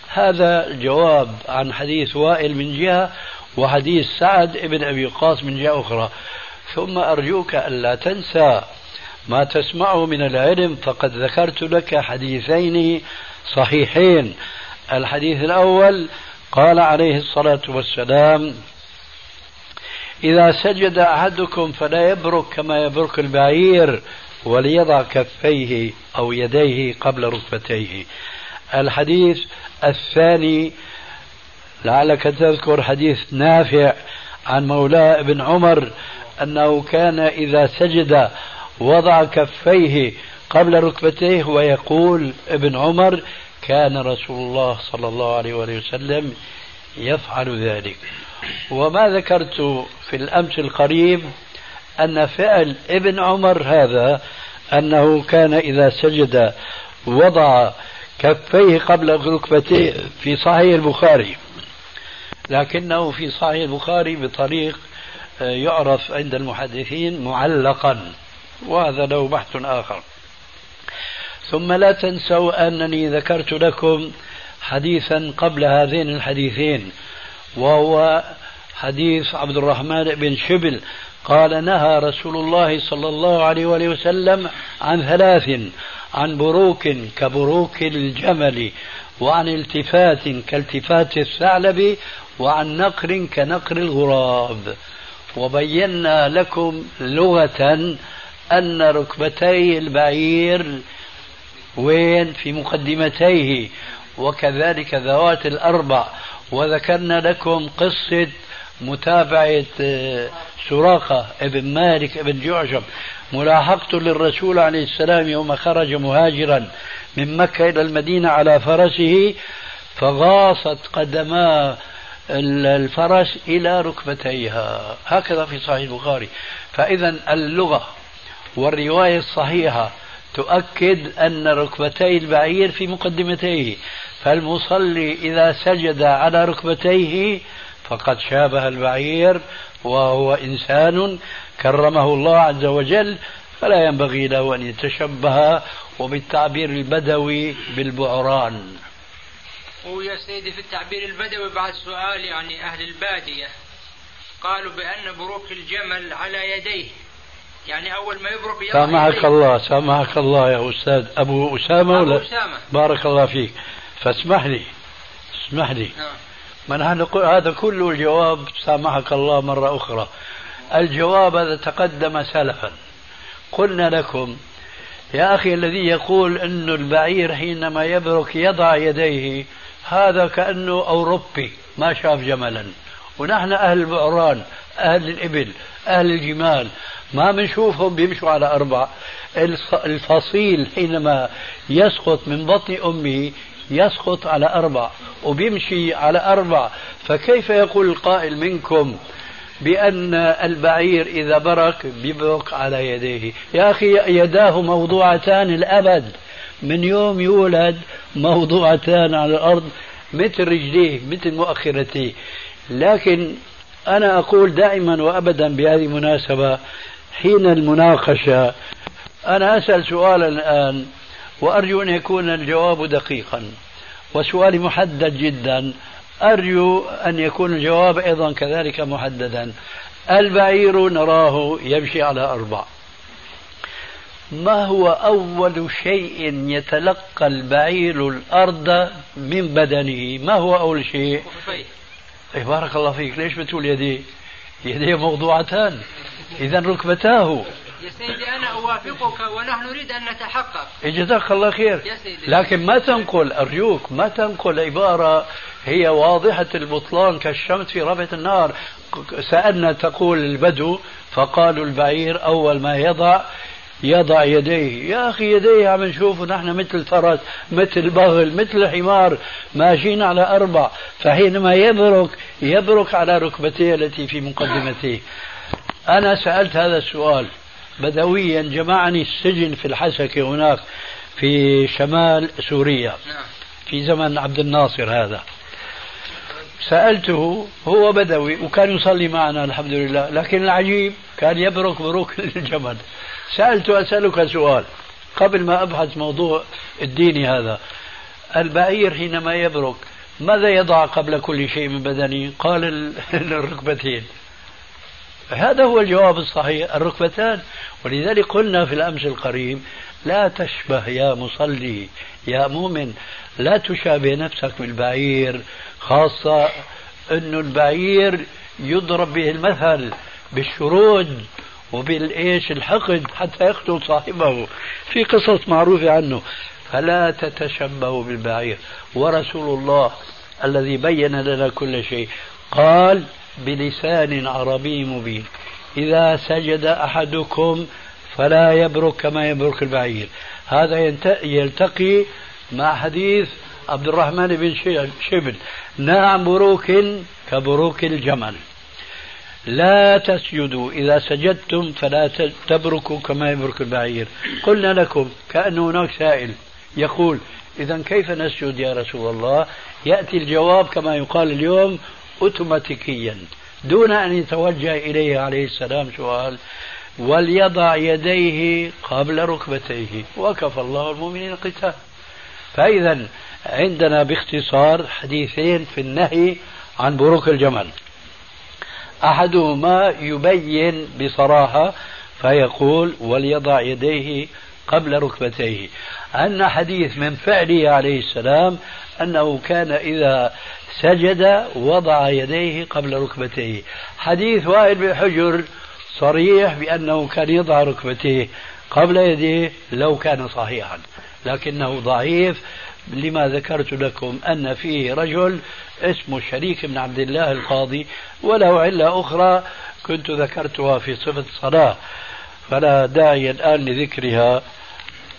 هذا الجواب عن حديث وائل من جهة وحديث سعد ابن أبي وقاص من جهة أخرى. ثم أرجوك ألا تنسى ما تسمعه من العلم فقد ذكرت لك حديثين صحيحين. الحديث الأول قال عليه الصلاة والسلام إذا سجد أحدكم فلا يبرك كما يبرك البعير وليضع كفيه أو يديه قبل ركبتيه. الحديث الثاني لعلك تذكر حديث نافع عن مولاه ابن عمر أنه كان إذا سجد وضع كفيه قبل ركبتيه ويقول ابن عمر كان رسول الله صلى الله عليه وسلم يفعل ذلك. وما ذكرت في الأمس القريب أن فعل ابن عمر هذا أنه كان إذا سجد وضع كفيه قبل ركبتيه في صحيح البخاري. لكنه في صحيح البخاري بطريق آه، يعرف عند المحدثين معلقا. وهذا له بحث آخر. ثم لا تنسوا أنني ذكرت لكم حديثا قبل هذين الحديثين وهو حديث عبد الرحمن بن شبل قال نهى رسول الله صلى الله عليه وآله وسلم عن ثلاث عن بروك كبروك الجمل وعن التفات كالتفات الثعلب وعن نقر كنقر الغراب. وبينا لكم لغة أن ركبتي البعير وين في مقدمتيه وكذلك ذوات الأربع. وذكرنا لكم قصة متابعة آه، سراقة ابن مالك ابن جعشم ملاحقته للرسول عليه السلام يوم خرج مهاجرا من مكة إلى المدينة على فرسه فغاصت قدما الفرس إلى ركبتيها. هكذا في صحيح البخاري. فإذا اللغة والرواية الصحيحة تؤكد أن ركبتي البعير في مقدمتيه فالمصلي إذا سجد على ركبتيه فقد شابه البعير وهو إنسان كرمه الله عز وجل فلا ينبغي له أن يتشبه وبالتعبير البدوي بالبعران ويا سيدي في التعبير البدوي بعد سؤال يعني أهل البادية قالوا بأن بروك الجمل على يديه. يعني أول ما يبرك سامحك الله سامحك الله يا أستاذ. أبو أسامة أبو ولا؟ أسامة. بارك الله فيك. فاسمح لي اسمح لي. نعم. ما نحن هذا كله الجواب سامحك الله مرة أخرى. الجواب هذا تقدم سلفا. قلنا لكم يا أخي الذي يقول أن البعير حينما يبرك يضع يديه هذا كأنه أوروبي ما شاف جملا. ونحن أهل البعران أهل الإبل. أهل الجمال. ما بنشوفهم بيمشوا على أربع. الفصيل حينما يسقط من بطن أمه يسقط على أربع وبيمشي على أربع. فكيف يقول القائل منكم بأن البعير إذا برك بيبرك على يديه؟ يا أخي يداه موضوعتان الأبد. من يوم يولد موضوعتان على الأرض مثل رجليه مثل مؤخرتيه. لكن أنا أقول دائما وأبدا بهذه المناسبة حين المناقشة أنا أسأل سؤالا الآن وأرجو أن يكون الجواب دقيقا وسؤالي محدد جدا أرجو أن يكون الجواب أيضا كذلك محددا. البعير نراه يمشي على أربع. ما هو أول شيء يتلقى البعير الأرض من بدنه؟ ما هو أول شيء؟ إيه بارك الله فيك. ليش بتقول يديه يديه موضوعتان. إذا ركبتاه. يا سيدي أنا أوافقك ونحن نريد أن نتحقق. جزاك الله خير. يا سيدي. لكن ما تنقل أرجوك ما تنقل عبارة هي واضحة البطلان كالشمس في ربعة النار. سألنا تقول البدو فقالوا البعير أول ما يضع يضع يديه. يا أخي يديه عم نشوفه نحن مثل فرس مثل بغل مثل حمار ماشيين على أربع. فحينما يبرك يبرك على ركبتيه التي في مقدمته أنا سألت هذا السؤال. بدويا جمعني السجن في الحسكة هناك في شمال سوريا. نعم. في زمن عبد الناصر هذا. سألته هو بدوي وكان يصلي معنا الحمد لله. لكن العجيب كان يبرك بروك الجمل. سألته أسألك سؤال قبل ما أبحث موضوع الديني هذا. البعير حينما يبرك ماذا يضع قبل كل شيء من بدنه؟ قال الركبتين. هذا هو الجواب الصحيح الركبتان. ولذلك قلنا في الأمس القريب لا تشبه يا مصلي يا مؤمن. لا تشابه نفسك بالبعير خاصة أن البعير يضرب به المثل بالشرود وبالإيش؟ الحقد حتى يقتل صاحبه. في قصص معروفة عنه. فلا تتشبهوا بالبعير. ورسول الله الذي بين لنا كل شيء. قال بلسان عربي مبين. إذا سجد أحدكم فلا يبرك كما يبرك البعير. هذا يلتقي مع حديث عبد الرحمن بن شبل. نعم بروك كبروك الجمل. لا تسجدوا. إذا سجدتم فلا تبركوا كما يبرك البعير. قلنا لكم كأن هناك سائل يقول إذا كيف نسجد يا رسول الله؟ يأتي الجواب كما يقال اليوم أوتوماتيكيا. دون أن يتوجه إليه عليه السلام سؤال وليضع يديه قبل ركبتيه. وكفى الله المؤمنين القتال فإذا عندنا باختصار حديثين في النهي عن بروك الجمل. أحدهما يبين بصراحة فيقول وليضع يديه قبل ركبتيه. أن حديث من فعله عليه السلام أنه كان إذا سجد وضع يديه قبل ركبتيه. حديث وائل بن حجر صريح بأنه كان يضع ركبتيه قبل يديه لو كان صحيحا لكنه ضعيف لما ذكرت لكم أن فيه رجل اسمه شريك بن عبد الله القاضي وله علة أخرى كنت ذكرتها في صفة الصلاة. فلا داعي الآن لذكرها.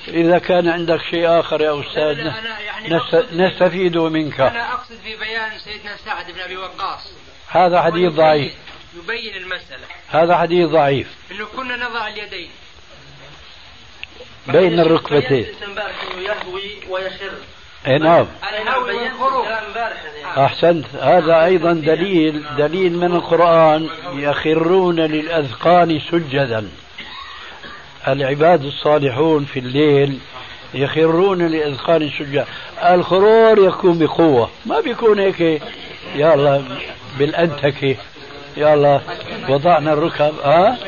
إذا كان عندك شيء آخر يا أستاذ يعني نستفيد منك. أنا أقصد في بيان سيدنا سعد بن أبي وقاص. هذا حديث ضعيف. يبين المسألة. هذا حديث ضعيف. إنه كنا نضع اليدين. بين الركبتين. يهوي ويخر. اي نعم. أحسنت. هذا أيضا دليل دليل من القرآن يخرون للأذقان سجدا. العباد الصالحون في الليل يخرون لإذقان سجا الخرور يكون بقوة. ما بيكون هيك يا الله بالأنتكة يا الله وضعنا الركب. ها؟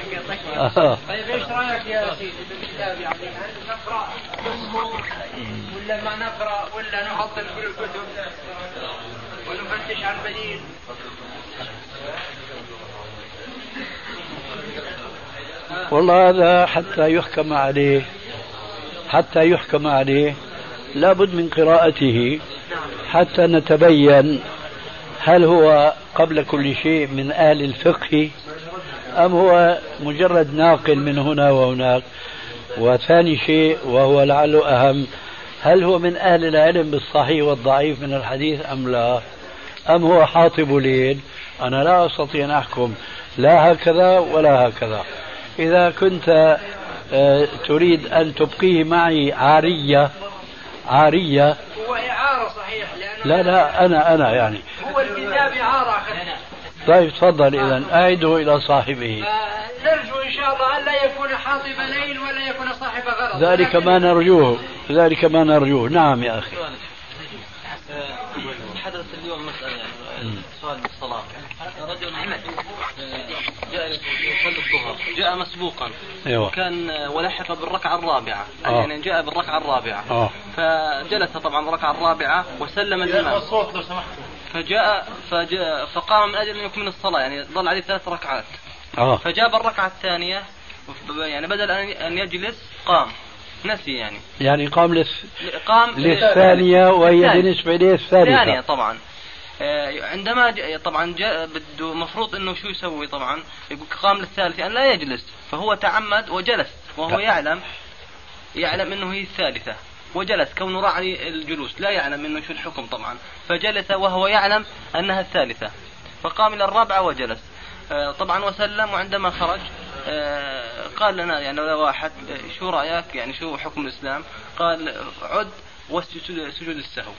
آه. طيب إيش رأيك يا سيدي بالكتاب يعني ولا ما نقرأ ولا نحضر كل الكتب ونفتش عن بديل والله هذا حتى يحكم عليه حتى يحكم عليه. لابد من قراءته حتى نتبين هل هو قبل كل شيء من أهل الفقه أم هو مجرد ناقل من هنا وهناك. وثاني شيء وهو لعله أهم هل هو من أهل العلم بالصحيح والضعيف من الحديث أم لا؟ أم هو حاطب ليل أنا لا أستطيع أن أحكم. لا هكذا ولا هكذا. إذا كنت آه، تريد أن تبقيه معي عارية عارية. هو إعارة صحيح لا لا أنا أنا يعني. هو الكتاب إعارة. طيب تفضل إذا أعده إلى صاحبه. نرجو إن شاء الله أن لا يكون حاطب ليل ولا يكون صاحب غرض. ذلك ما نرجوه. ذلك ما نرجوه. نعم يا أخي. حدث اليوم مسألة يعني سؤال بالصلاة رجل جاء يصلي الظهر. جاء مسبوقا. أيوة. كان ولحق بالركعة الرابعة. آه. يعني جاء بالركعة الرابعة. آه. فجلس طبعا الركعة الرابعة وسلم الإمام. الصوت لو سمحت فجاء, فجاء فقام من أجل أن يكمل الصلاة يعني ظل عليه ثلاث ركعات. آه. فجاب الركعة الثانية يعني بدل أن يجلس قام. نسي يعني. يعني قام لس... قام للثانية وهي الثانية. بالنسبة إليه الثالثة. الثانية طبعا. آه، عندما ج- طبعا جاء بده مفروض إنه شو يسوي طبعا؟ يقول قام للثالثة أن لا يجلس. فهو تعمد وجلس وهو. يعلم يعلم إنه هي الثالثة. وجلس كونه راعي الجلوس. لا يعلم انه شو الحكم طبعا. فجلس وهو يعلم أنها الثالثة. فقام إلى الرابعة وجلس. آه، طبعا وسلم وعندما خرج آه، قال لنا يعني لو واحد آه، شو رأيك؟ يعني شو حكم الإسلام؟ قال عد واسجد سجود السهو.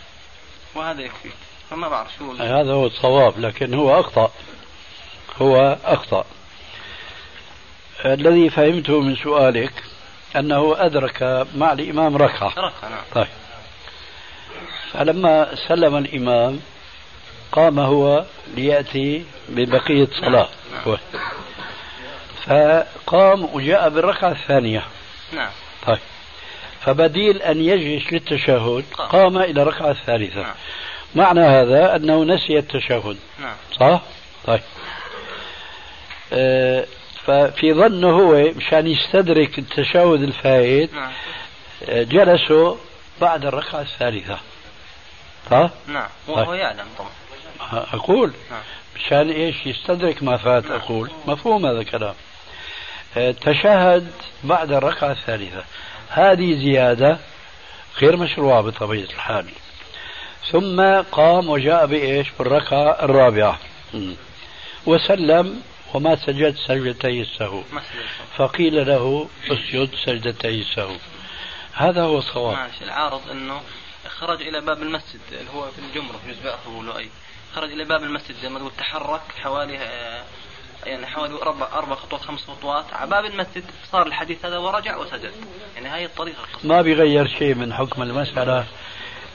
وهذا يكفي. فما بعرف شو هذا هو الصواب لكن هو أخطأ. هو أخطأ. الذي فهمته من سؤالك أنه أدرك مع الإمام ركعة. نعم. طيب. فلما سلم الإمام قام هو ليأتي ببقية صلاة. هو. فقام وجاء بالركعة الثانية. نعم. طيب. فبديل أن يجلس للتشهد قام. إلى الركعة الثالثة. نعم. معنى هذا أنه نسي التشهد. نعم. صح؟ طيب. آه ففي ظنه هو مشان يستدرك التشهد الفائت نعم. جلسوا بعد الركعة الثالثة. صح؟ نعم. وهو. يعلم طبعا. أقول. نعم. مشان إيش؟ يستدرك ما فات نعم. أقول. مفهوم هذا الكلام. آه تشهد بعد الركعة الثالثة. هذه زيادة غير مشروعة بطبيعة الحال. ثم قام وجاء بإيش؟ بالركعة الرابعة. وسلم وما سجد سجدتي السهو فقيل له اسجد سجدتي السهو هذا هو الصواب. ماشي. العارض إنه خرج إلى باب المسجد اللي هو في الجمرة في جزء اخر لؤي خرج إلى باب المسجد زي ما تقول تحرك حوالي آه، يعني حوالي أربع أربع خطوات خمس خطوات على باب المسجد. صار الحديث هذا ورجع وسجد. يعني هاي الطريقة القصيرة. ما بيغير شيء من حكم المسألة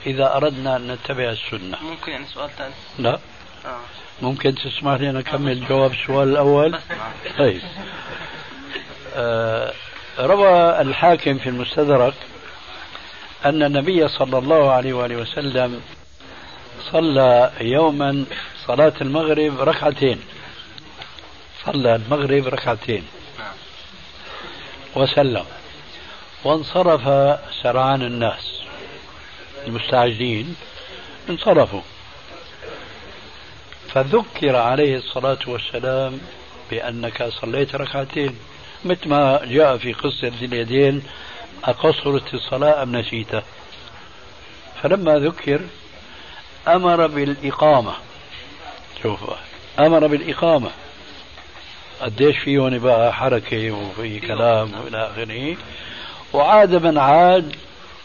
إذا أردنا أن نتبع السنة. ممكن يعني سؤال ثاني؟ لا. آه. ممكن تسمح لي أن أكمل جواب السؤال الأول. طيب. آه روى الحاكم في المستدرك أن النبي صلى الله عليه وآله وسلم صلى يوما صلاة المغرب ركعتين. صلى المغرب ركعتين. وسلم. وانصرف سرعان الناس. المستعجلين انصرفوا. فذكر عليه الصلاة والسلام بأنك صليت ركعتين مثل ما جاء في قصة ذي اليدين أقصرت الصلاة أم نسيته فلما ذكر أمر بالإقامة. شوف أمر بالإقامة. قديش في هون بقى حركة وفي كلام وإلى آخره. وعاد من عاد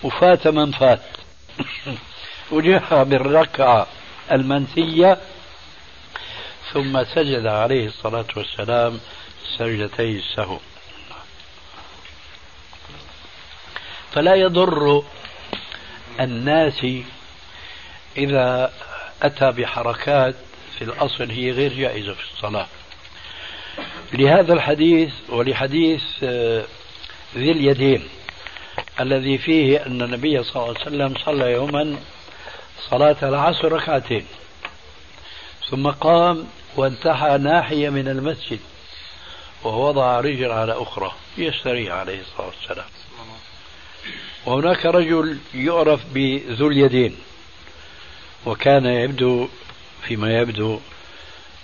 وفات من فات. وجاء بالركعة المنسية ثم سجد عليه الصلاة والسلام سجدتي السهو فلا يضر الناس إذا أتى بحركات في الأصل هي غير جائزة في الصلاة. لهذا الحديث ولحديث آه، ذي اليدين الذي فيه أن النبي صلى الله عليه وسلم صلى يوما صلاة العصر ركعتين ثم قام وانتحى ناحية من المسجد ووضع رجل على أخرى يستريح عليه الصلاة والسلام. وهناك رجل يعرف بذو اليدين وكان يبدو فيما يبدو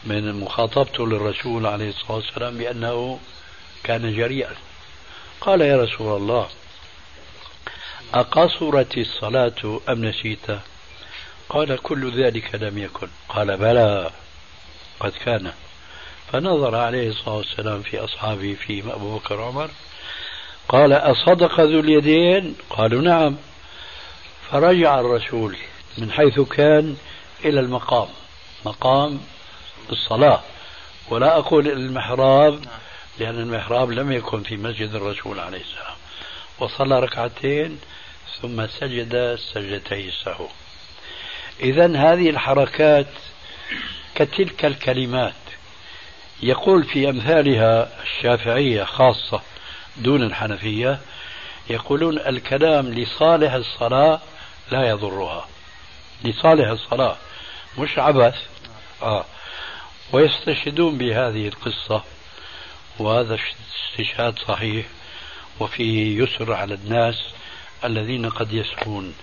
من مخاطبته للرسول عليه الصلاة والسلام بأنه كان جريئا. قال يا رسول الله أقصرت الصلاة أم نسيت؟ قال كل ذلك لم يكن. قال بلى. قد كان. فنظر عليه الصلاة والسلام في أصحابه فيهم أبو بكر وعمر. قال أصدق ذو اليدين؟ قالوا نعم. فرجع الرسول من حيث كان إلى المقام. مقام الصلاة. ولا أقول المحراب لأن المحراب لم يكن في مسجد الرسول عليه السلام. وصلى ركعتين ثم سجد سجدتي السهو إذا هذه الحركات كتلك الكلمات يقول في أمثالها الشافعية خاصة دون الحنفية يقولون الكلام لصالح الصلاة لا يضرها. لصالح الصلاة مش عبث. آه. ويستشهدون بهذه القصة وهذا استشهاد صحيح وفيه يسر على الناس الذين قد يسهون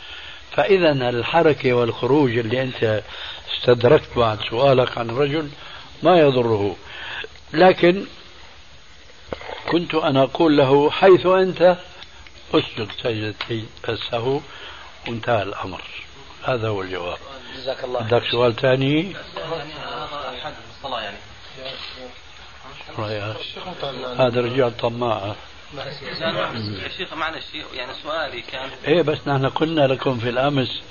فإذا الحركة والخروج اللي أنت استدركت بعد سؤالك عن الرجل ما يضره. لكن كنت أنا أقول له حيث أنت اسجد سجدتي السهو وانتهى الأمر. هذا هو الجواب. جزاك الله عندك سؤال ثاني؟ يعني. هذا رجال طماع شيخ معلش يعني سؤالي كان. إيه بس نحن قلنا لكم في الأمس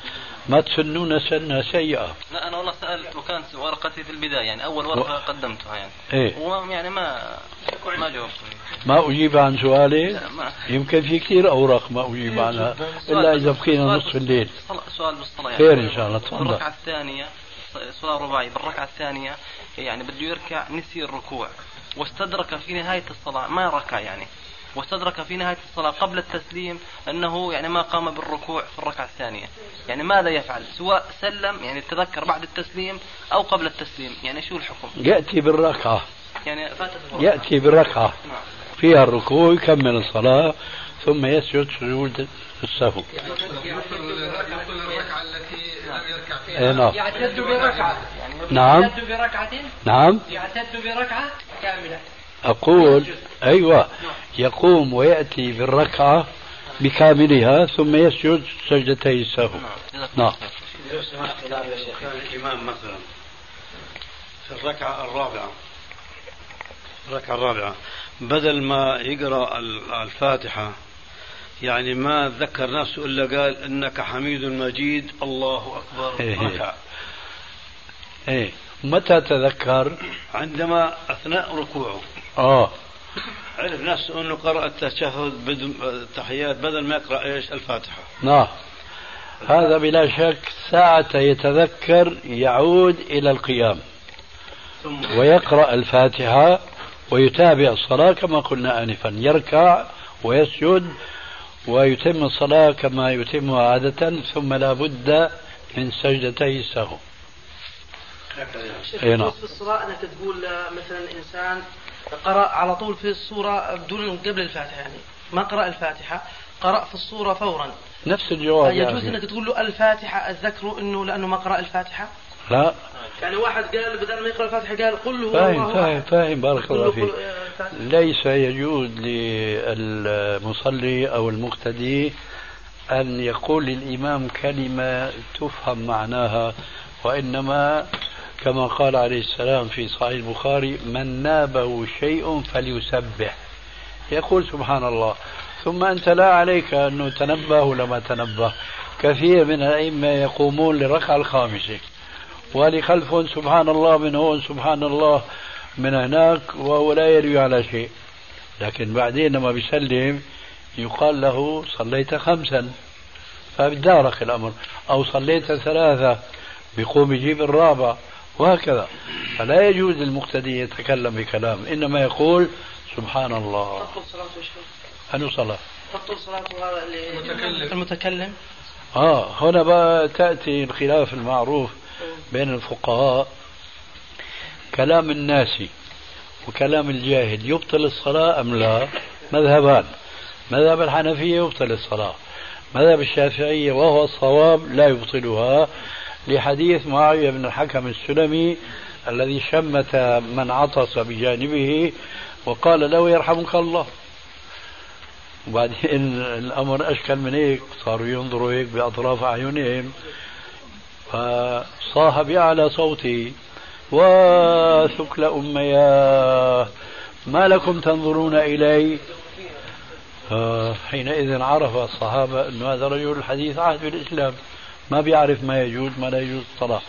ما تسنونا سنة سيئة. لا أنا والله سألت وكانت ورقتي في البداية يعني أول ورقة و... قدمتها يعني. إيه. ويعني ما ما جاوبت. ما أجيب عن سؤالي؟ ما. يمكن في كثير أوراق ما أجيب عنها. إلا إذا بقينا نصف الليل. سؤال بالصلاة يعني خير إن شاء الله تفضل. الركعة الثانية صلاة رباعي. بالركعة الثانية يعني بده يركع نسي الركوع. واستدرك في نهاية الصلاة ما ركع يعني. واستدرك في نهاية الصلاة قبل التسليم أنه يعني ما قام بالركوع في الركعة الثانية. يعني ماذا يفعل؟ سواء سلم يعني تذكر بعد التسليم أو قبل التسليم. يعني شو الحكم؟ يأتي بالركعة. يعني فاتت يأتي بالركعة. نعم. فيها الركوع يكمل الصلاة ثم يسجد سجود السهو. إيه، نعم. يعتد بركعة. نعم. يعتد بركعة؟ نعم. يعتد بركعة كاملة. أقول أيوة يقوم ويأتي بالركعة بكاملها ثم يسجد سجدتي السهو نعم. كان الإمام مثلا في الركعة الرابعة الركعة الرابعة بدل ما يقرأ الفاتحة يعني ما ذكر نفسه إلا قال إنك حميد مجيد الله أكبر إيه. ركع إيه. متى تذكر؟ عندما أثناء ركوعه. آه. عرف نفسه أنه قرأ التشهد بدل التحيات بدل ما يقرأ إيش؟ الفاتحة. نعم. هذا بلا شك ساعة يتذكر يعود إلى القيام. ويقرأ الفاتحة ويتابع الصلاة كما قلنا آنفا. يركع ويسجد ويتم الصلاة كما يتمها عادة ثم لا بد من سجدتي السهو أي نعم. في الصلاة انك تقول مثلا إنسان قرأ على طول في الصورة بدون قبل الفاتحة يعني. ما قرأ الفاتحة قرأ في الصورة فورا. نفس الجواب يجوز يعني. إنك تقول له الفاتحة اتذكره إنه لأنه ما قرأ الفاتحة؟ لا. يعني واحد قال بدل ما يقرأ الفاتحة قال قل هو فاهم فاهم فاهم. بارك الله فيك. ليس يجوز للمصلي أو المقتدي أن يقول للإمام كلمة تفهم معناها وإنما كما قال عليه السلام في صحيح البخاري من نابه شيء فليسبح. يقول سبحان الله ثم أنت لا عليك أنه تنبه ولا ما تنبه. كثير من الأئمة يقومون للركعة الخامسة ولخلفهم سبحان الله من هون سبحان الله من هناك وهو لا يروي على شيء. لكن بعدين لما بيسلم يقال له صليت خمسا. فبدارك الأمر. أو صليت ثلاثة. بيقوم يجيب الرابع. وهكذا. فلا يجوز للمقتدي يتكلم بكلام إنما يقول سبحان الله أنو صلاة؟ تبطل هذا اللي المتكلم. آه هنا بقى تأتي الخلاف المعروف بين الفقهاء. كلام الناس وكلام الجاهل يبطل الصلاة أم لا؟ مذهبان. مذهب الحنفية يبطل الصلاة. مذهب الشافعية وهو الصواب لا يبطلها. لحديث معاوية بن الحكم السلمي الذي شمت من عطس بجانبه وقال له يرحمك الله. وبعدين الأمر أشكل من هيك صاروا ينظروا هيك بأطراف أعينهم. فصاح بأعلى صوته وثكل أمياه ما لكم تنظرون إلي؟ حينئذ عرف الصحابة أن هذا رجل الحديث عهد بالإسلام. ما بيعرف ما يجوز ما لا يجوز الصلاة.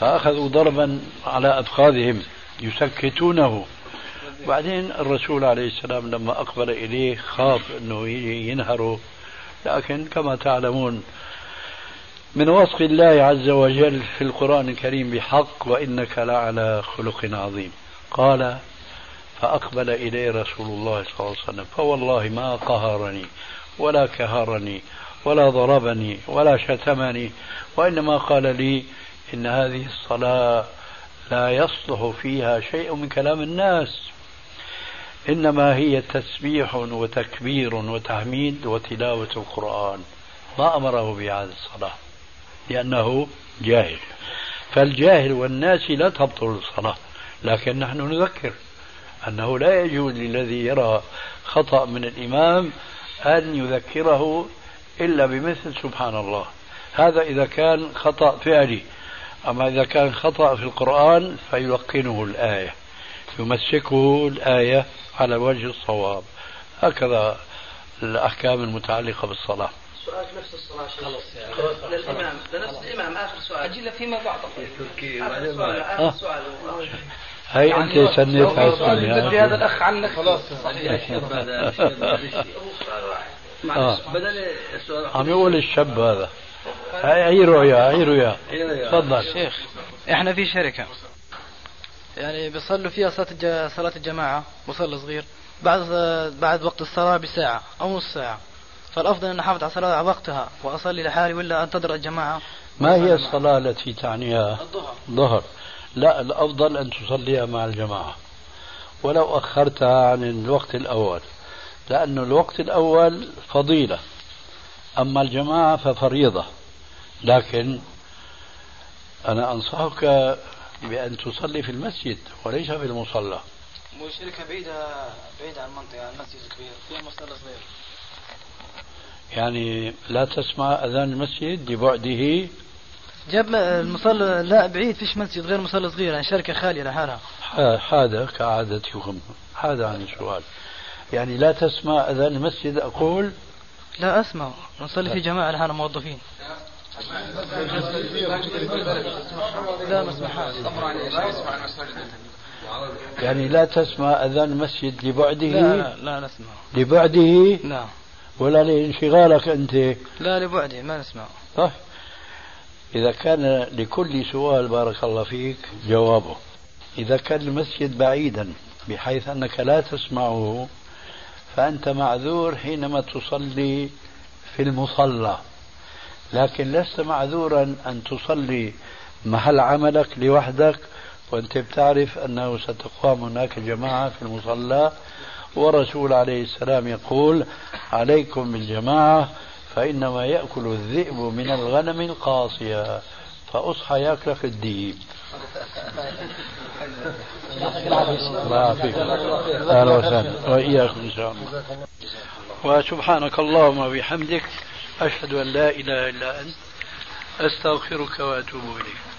فأخذوا ضربا على أفخاذهم يسكتونه. بعدين الرسول عليه السلام لما أقبل إليه خاف أنه ينهره. لكن كما تعلمون من وصف الله عز وجل في القرآن الكريم بحق وإنك لعلى خلق عظيم. قال فأقبل إليه رسول الله صلى الله عليه وسلم فوالله ما قهرني ولا كهرني. ولا ضربني ولا شتمني وإنما قال لي إن هذه الصلاة لا يصلح فيها شيء من كلام الناس إنما هي تسبيح وتكبير وتحميد وتلاوة القرآن. ما أمره بهذه الصلاة لأنه جاهل. فالجاهل والناس لا تبطل الصلاة لكن نحن نذكر أنه لا يجوز للذي يرى خطأ من الإمام أن يذكره إلا بمثل سبحان الله. هذا إذا كان خطأ فعلي. أما إذا كان خطأ في القرآن فيلقنه الآية. يمسكه الآية على وجه الصواب. هكذا الأحكام المتعلقة بالصلاة. سؤال نفس الصلاة خلاص يعني للإمام. لنفس الإمام. آخر سؤال. أجل فيما بعد. آخر سؤال آخر سؤال. هي أنت سنيت هاي السنة هذا الأخ عنك. خلاص. صحيح آه. بدل عم يقول الشاب هذا. هي رؤيا هي رؤيا. تفضل. شيخ إحنا في شركة. يعني بيصلوا فيها صلاة صلاة الجماعة مصلى صغير بعد بعد وقت الصلاة بساعة أو نص ساعة. فالأفضل أن أحافظ على الصلاة على وقتها وأصلي لحالي ولا أنتظر الجماعة. ما هي الصلاة التي تعنيها؟ الظهر. ظهر لا الأفضل أن تصليها مع الجماعة. ولو أخرتها عن الوقت الأول. لأن الوقت الأول فضيلة أما الجماعة ففريضة. لكن أنا أنصحك بأن تصلي في المسجد وليس في المصلى. مو شركة بعيدة بعيدة عن المنطقة المسجد كبير فيها مصلى صغير. يعني لا تسمع أذان المسجد لبعده جاب المصلى لا بعيد فيش مسجد غير مصلى صغير يعني شركة خالية لحالها. هذا كعادتكم. هذا عن السؤال. يعني لا تسمع أذان المسجد أقول لا أسمع. نصلي في جماعة لحالنا موظفين. لا يعني لا تسمع أذان المسجد لبعده؟ لا لا نسمع. لبعده؟ نعم ولا لانشغالك أنت؟ لا لبعده ما نسمع. طيب. إذا كان لكل سؤال بارك الله فيك جوابه. إذا كان المسجد بعيدا بحيث أنك لا تسمعه فأنت معذور حينما تصلي في المصلى. لكن لست معذورا أن تصلي محل عملك لوحدك وأنت بتعرف أنه ستقام هناك جماعة في المصلى. والرسول عليه السلام يقول عليكم بالجماعة فإنما يأكل الذئب من الغنم القاصية فأصحى ياكلك الديب. الله أهلا وسهلا واياكم ان شاء الله وسبحانك اللهم وبحمدك أشهد أن لا إله إلا أنت أستغفرك وأتوب إليك.